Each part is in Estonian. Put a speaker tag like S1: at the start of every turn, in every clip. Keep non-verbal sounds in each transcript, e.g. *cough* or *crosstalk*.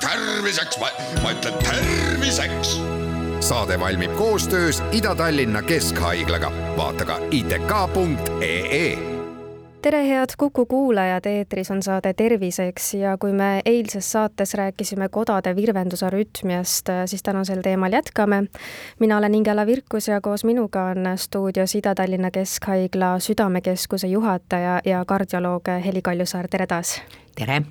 S1: terviseks, ma ütlen terviseks.
S2: saade valmib koostöös Ida-Tallinna Keskhaiglaga, vaata ka itk.ee
S3: tere, head Kuku kuulajad, eetris on saade Terviseks ja kui me eilses saates rääkisime kodade virvenduse rütmiast, siis tänasel teemal jätkame. mina olen Ingela Virkus ja koos minuga on stuudios Ida-Tallinna Keskhaigla Südamekeskuse juhataja ja kardioloog Heli Kaljusaar, tere taas!
S4: tere!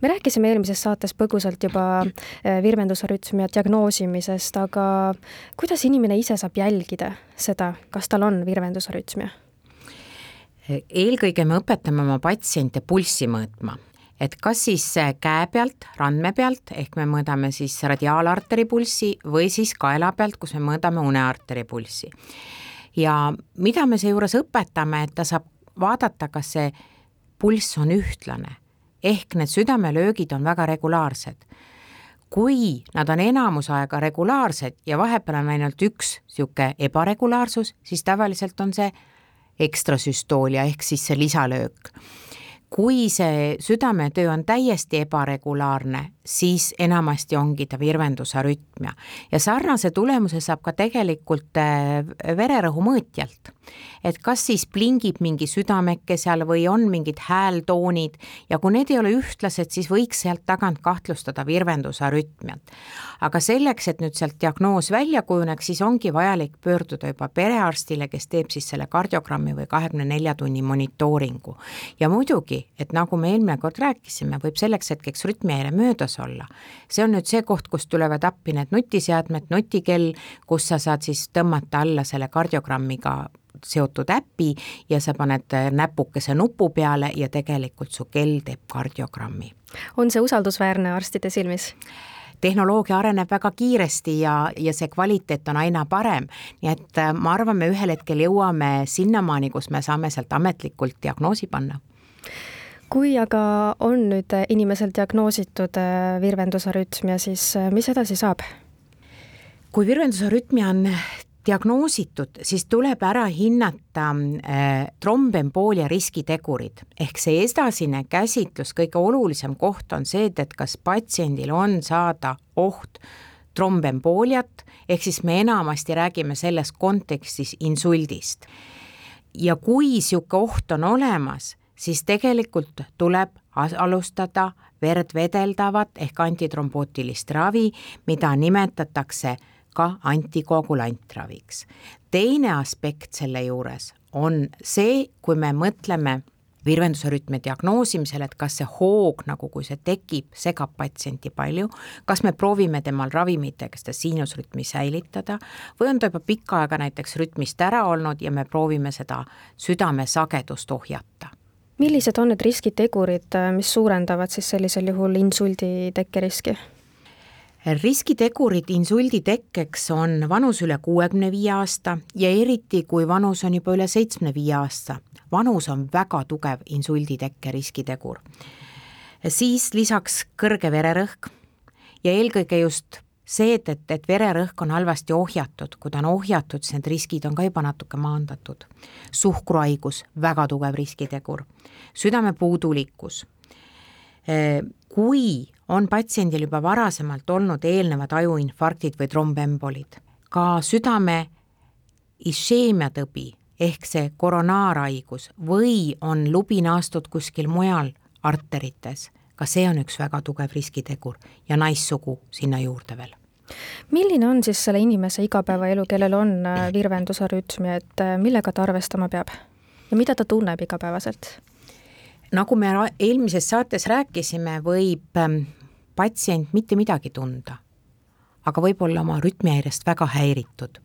S3: me rääkisime eelmises saates põgusalt juba eh, virvendusarütmia diagnoosimisest, aga kuidas inimene ise saab jälgida seda, kas tal on virvendusarütmia?
S4: Eelkõige me õpetame oma patsiente pulssi mõõtma, et kas siis käe pealt, randme pealt, ehk me mõõdame siis radiaalarteri pulssi või siis kaela pealt, kus me mõõdame unearteri pulssi. ja mida me seejuures õpetame, et ta saab vaadata, kas see pulss on ühtlane, ehk need südamelöögid on väga regulaarsed. Kui nad on enamus aega regulaarsed ja vahepeal on ainult üks niisugune ebaregulaarsus, siis tavaliselt on see ekstrasüstoolia ehk siis see lisalöök. kui see südametöö on täiesti ebaregulaarne, siis enamasti ongi ta virvendusarütmia ja sarnase tulemuse saab ka tegelikult äh, vererõhu mõõtjalt. et kas siis plingib mingi südameke seal või on mingid häältoonid ja kui need ei ole ühtlased, siis võiks sealt tagant kahtlustada virvendusarütmiat. aga selleks, et nüüd sealt diagnoos välja kujuneks, siis ongi vajalik pöörduda juba perearstile, kes teeb siis selle kardiogrammi või kahekümne nelja tunni monitooringu. ja muidugi, et nagu me eelmine kord rääkisime, võib selleks hetkeks rütmihäire möödas olla. see on nüüd see koht, kust tulevad appi need nutiseadmed, nutikell, kus sa saad siis tõmmata alla selle kardiogrammiga seotud äpi ja sa paned näpukese nupu peale ja tegelikult su kell teeb kardiogrammi.
S3: on see usaldusväärne arstide silmis?
S4: tehnoloogia areneb väga kiiresti ja, ja see kvaliteet on aina parem, nii et äh, ma arvan, me ühel hetkel jõuame sinnamaani, kus me saame sealt ametlikult diagnoosi panna
S3: kui aga on nüüd inimesel diagnoositud äh, virvendusarütmia, siis äh, mis edasi saab?
S4: kui virvendusarütmia on diagnoositud, siis tuleb ära hinnata äh, trombemboolia riskitegurid ehk see edasine käsitlus, kõige olulisem koht on see, et, kas patsiendil on saada oht trombembooliat, ehk siis me enamasti räägime selles kontekstis insuldist. ja kui niisugune oht on olemas, siis tegelikult tuleb alustada verd vedeldavat ehk antitrombootilist ravi, mida nimetatakse ka antikoagulantraviks. teine aspekt selle juures on see, kui me mõtleme virvendusrütmi diagnoosimisel, et kas see hoog nagu, kui see tekib, segab patsienti palju, kas me proovime temal ravimitega seda siinusrütmi säilitada või on ta juba pikka aega näiteks rütmist ära olnud ja me proovime seda südamesagedust ohjata
S3: millised on need riskitegurid, mis suurendavad siis sellisel juhul insuldi tekkeriski?
S4: riskitegurid insuldi tekkeks on vanus üle kuuekümne viie aasta ja eriti, kui vanus on juba üle seitsmekümne viie aasta. vanus on väga tugev insuldi tekke riskitegur. siis lisaks kõrge vererõhk ja eelkõige just see, et, et, et vererõhk on halvasti ohjatud, kui ta on ohjatud, siis need riskid on ka juba natuke maandatud. suhkruhaigus, väga tugev riskitegur. südamepuudulikkus. Kui on patsiendil juba varasemalt olnud eelnevad ajuinfarktid või trombembolid, ka südame isheemiatõbi ehk see koronaarhaigus või on lubi naastud kuskil mujal arterites, ka see on üks väga tugev riskitegur ja naissugu sinna juurde veel
S3: milline on siis selle inimese igapäevaelu, kellel on äh, virvendusarütmia, et äh, millega ta arvestama peab ja mida ta tunneb igapäevaselt?
S4: nagu me eelmises saates rääkisime, võib ähm, patsient mitte midagi tunda, aga võib olla oma rütmihäirest väga häiritud.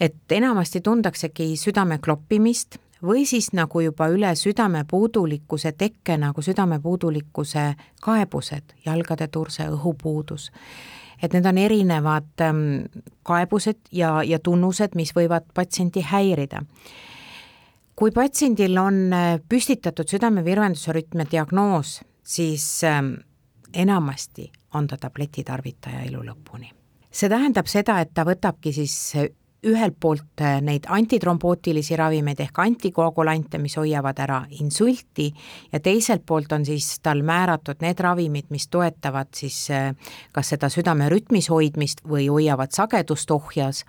S4: et enamasti tundaksegi südame kloppimist või siis nagu juba üle südamepuudulikkuse tekke nagu südamepuudulikkuse kaebused, jalgade turse, õhupuudus et need on erinevad ähm, kaebused ja, ja tunnused, mis võivad patsienti häirida. kui patsiendil on äh, püstitatud südamevirvendusrütmi diagnoos, siis ähm, enamasti on ta tabletitarvitaja elu lõpuni. see tähendab seda, et ta võtabki siis ühelt poolt äh, neid antitrombootilisi ravimeid ehk antikoagulante, mis hoiavad ära insulti ja teiselt poolt on siis tal määratud need ravimid, mis toetavad siis äh, kas seda südame rütmis hoidmist või hoiavad sagedust ohjas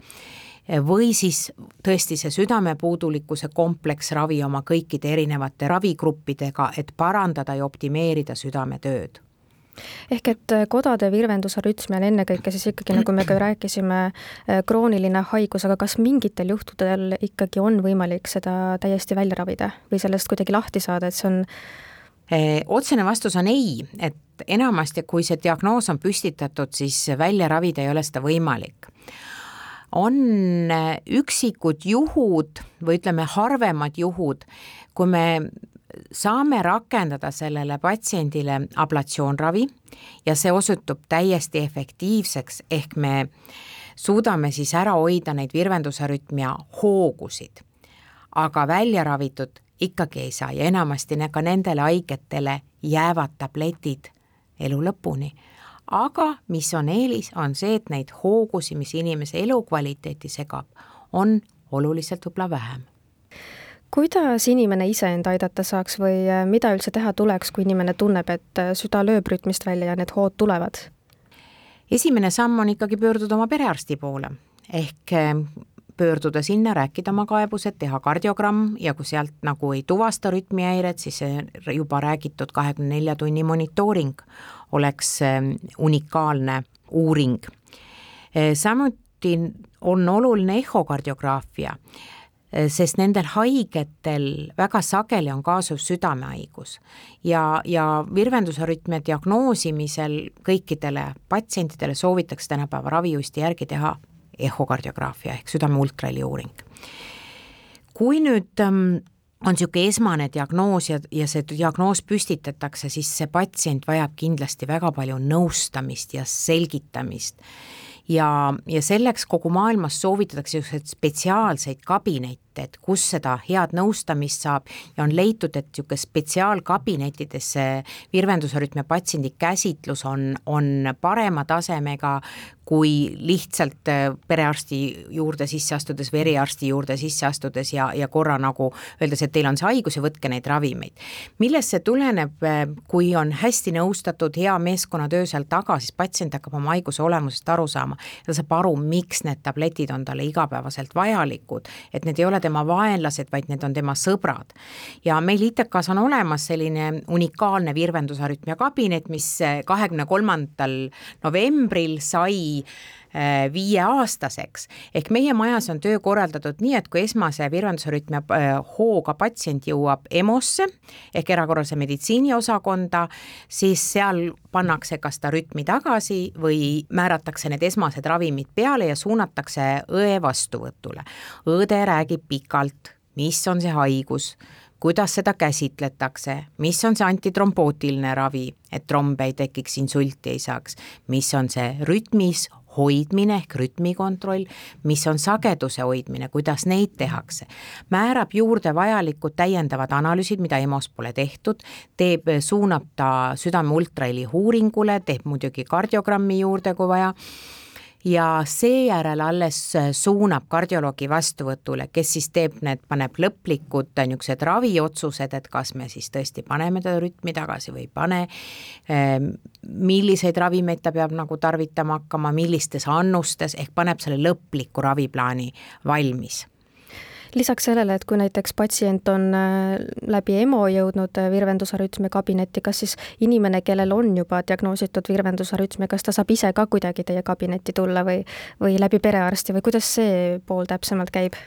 S4: või siis tõesti see südamepuudulikkuse kompleksravi oma kõikide erinevate ravigruppidega, et parandada ja optimeerida südametööd
S3: ehk et äh, kodade virvendusarütmia on ennekõike siis ikkagi, nagu me ka *clears throat* rääkisime, äh, krooniline haigus, aga kas mingitel juhtudel ikkagi on võimalik seda täiesti välja ravida või sellest kuidagi lahti saada, et see on
S4: eh, otsene vastus on ei, et enamasti, kui see diagnoos on püstitatud, siis välja ravida ei ole seda võimalik. On äh, üksikud juhud või ütleme, harvemad juhud, kui me saame rakendada sellele patsiendile ablatsioonravi ja see osutub täiesti efektiivseks, ehk me suudame siis ära hoida neid virvendusarütmia hoogusid. aga välja ravitud ikkagi ei saa ja enamasti ka nendele haigetele jäävad tabletid elu lõpuni. aga mis on eelis, on see, et neid hoogusi, mis inimese elukvaliteeti segab, on oluliselt võib-olla vähem
S3: kuidas inimene ise end aidata saaks või äh, mida üldse teha tuleks, kui inimene tunneb, et äh, süda lööb rütmist välja ja need hood tulevad?
S4: esimene samm on ikkagi pöörduda oma perearsti poole ehk äh, pöörduda sinna, rääkida oma kaebused, teha kardiogramm ja kui sealt nagu ei tuvasta rütmihäiret, siis juba räägitud kahekümne nelja tunni monitooring oleks unikaalne uuring. samuti on oluline ehokardiograafia sest nendel haigetel väga sageli on kaasuv südamehaigus ja, ja virvendusarütmia diagnoosimisel kõikidele patsientidele soovitakse tänapäeva ravijuhisti järgi teha ehokardiograafia ehk südame ultraheli uuring. kui nüüd ähm, on niisugune esmane diagnoos ja, ja see diagnoos püstitatakse, siis see patsient vajab kindlasti väga palju nõustamist ja selgitamist ja, ja selleks kogu maailmas soovitatakse niisuguseid spetsiaalseid kabinette, et kus seda head nõustamist saab. Ja on leitud, et niisugune spetsiaalkabinettides see virvendusrütmi patsiendi käsitlus on, on parema tasemega kui lihtsalt äh, perearsti juurde sisse astudes või eriarsti juurde sisse astudes ja, ja korra nagu öeldes, et teil on see haigus ja võtke neid ravimeid. millest see tuleneb, äh, kui on hästi nõustatud hea meeskonnatöö seal taga, siis patsient hakkab oma haiguse olemusest aru saama ta saab aru, miks need tabletid on talle igapäevaselt vajalikud, et need ei ole tema vaenlased, vaid need on tema sõbrad. ja meil ITK-s on olemas selline unikaalne virvendusarütmia kabinet, mis kahekümne kolmandal novembril sai Äh, viieaastaseks. ehk meie majas on töö korraldatud nii, et kui esmase virvendusrütmia äh, hooga patsient jõuab EMO-sse ehk erakorralise meditsiini osakonda, siis seal pannakse kas ta rütmi tagasi või määratakse need esmased ravimid peale ja suunatakse õe vastuvõtule. õde räägib pikalt, mis on see haigus kuidas seda käsitletakse, mis on see antitrombootiline ravi, et trombe ei tekiks, insulti ei saaks, mis on see rütmis hoidmine ehk rütmikontroll, mis on sageduse hoidmine, kuidas neid tehakse, määrab juurde vajalikud täiendavad analüüsid, mida EMO-s pole tehtud, teeb, suunab ta südame ultraheli uuringule, teeb muidugi kardiogrammi juurde, kui vaja ja seejärel alles suunab kardioloogi vastuvõtule, kes siis teeb need, paneb lõplikud niisugused raviotsused, et kas me siis tõesti paneme ta rütmi tagasi või ei pane, ehm, milliseid ravimeid ta peab nagu tarvitama hakkama, millistes annustes, ehk paneb selle lõpliku raviplaani valmis
S3: lisaks sellele, et kui näiteks patsient on äh, läbi EMO jõudnud äh, virvendusarütmia kabinetti, kas siis inimene, kellel on juba diagnoositud virvendusarütmia, kas ta saab ise ka kuidagi teie kabinetti tulla või, või läbi perearsti või kuidas see pool täpsemalt käib?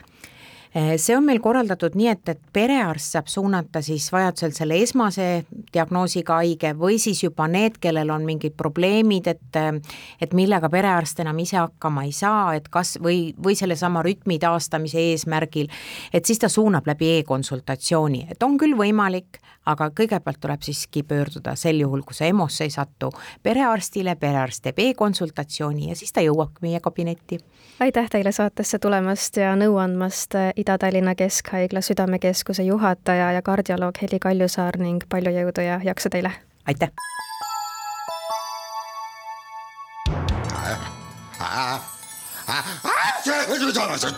S4: Eh, see on meil korraldatud nii, et, et perearst saab suunata siis vajadusel selle esmase diagnoosiga haige või siis juba need, kellel on mingid probleemid, et et millega perearst enam ise hakkama ei saa, et kas või, või sellesama rütmi taastamise eesmärgil, et siis ta suunab läbi e-konsultatsiooni, et on küll võimalik, aga kõigepealt tuleb siiski pöörduda sel juhul, kui sa EMO-sse ei satu, perearstile, perearst teeb e-konsultatsiooni ja siis ta jõuabki meie kabinetti.
S3: aitäh teile saatesse tulemast ja nõu andmast Ida-Tallinna Keskhaigla Südamekeskuse juhataja ja kardioloog Heli Kaljusaar ning palju jõudu ja jaksu teile!
S4: aitäh!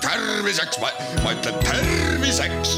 S1: Terviseks, ma, ma ütlen terviseks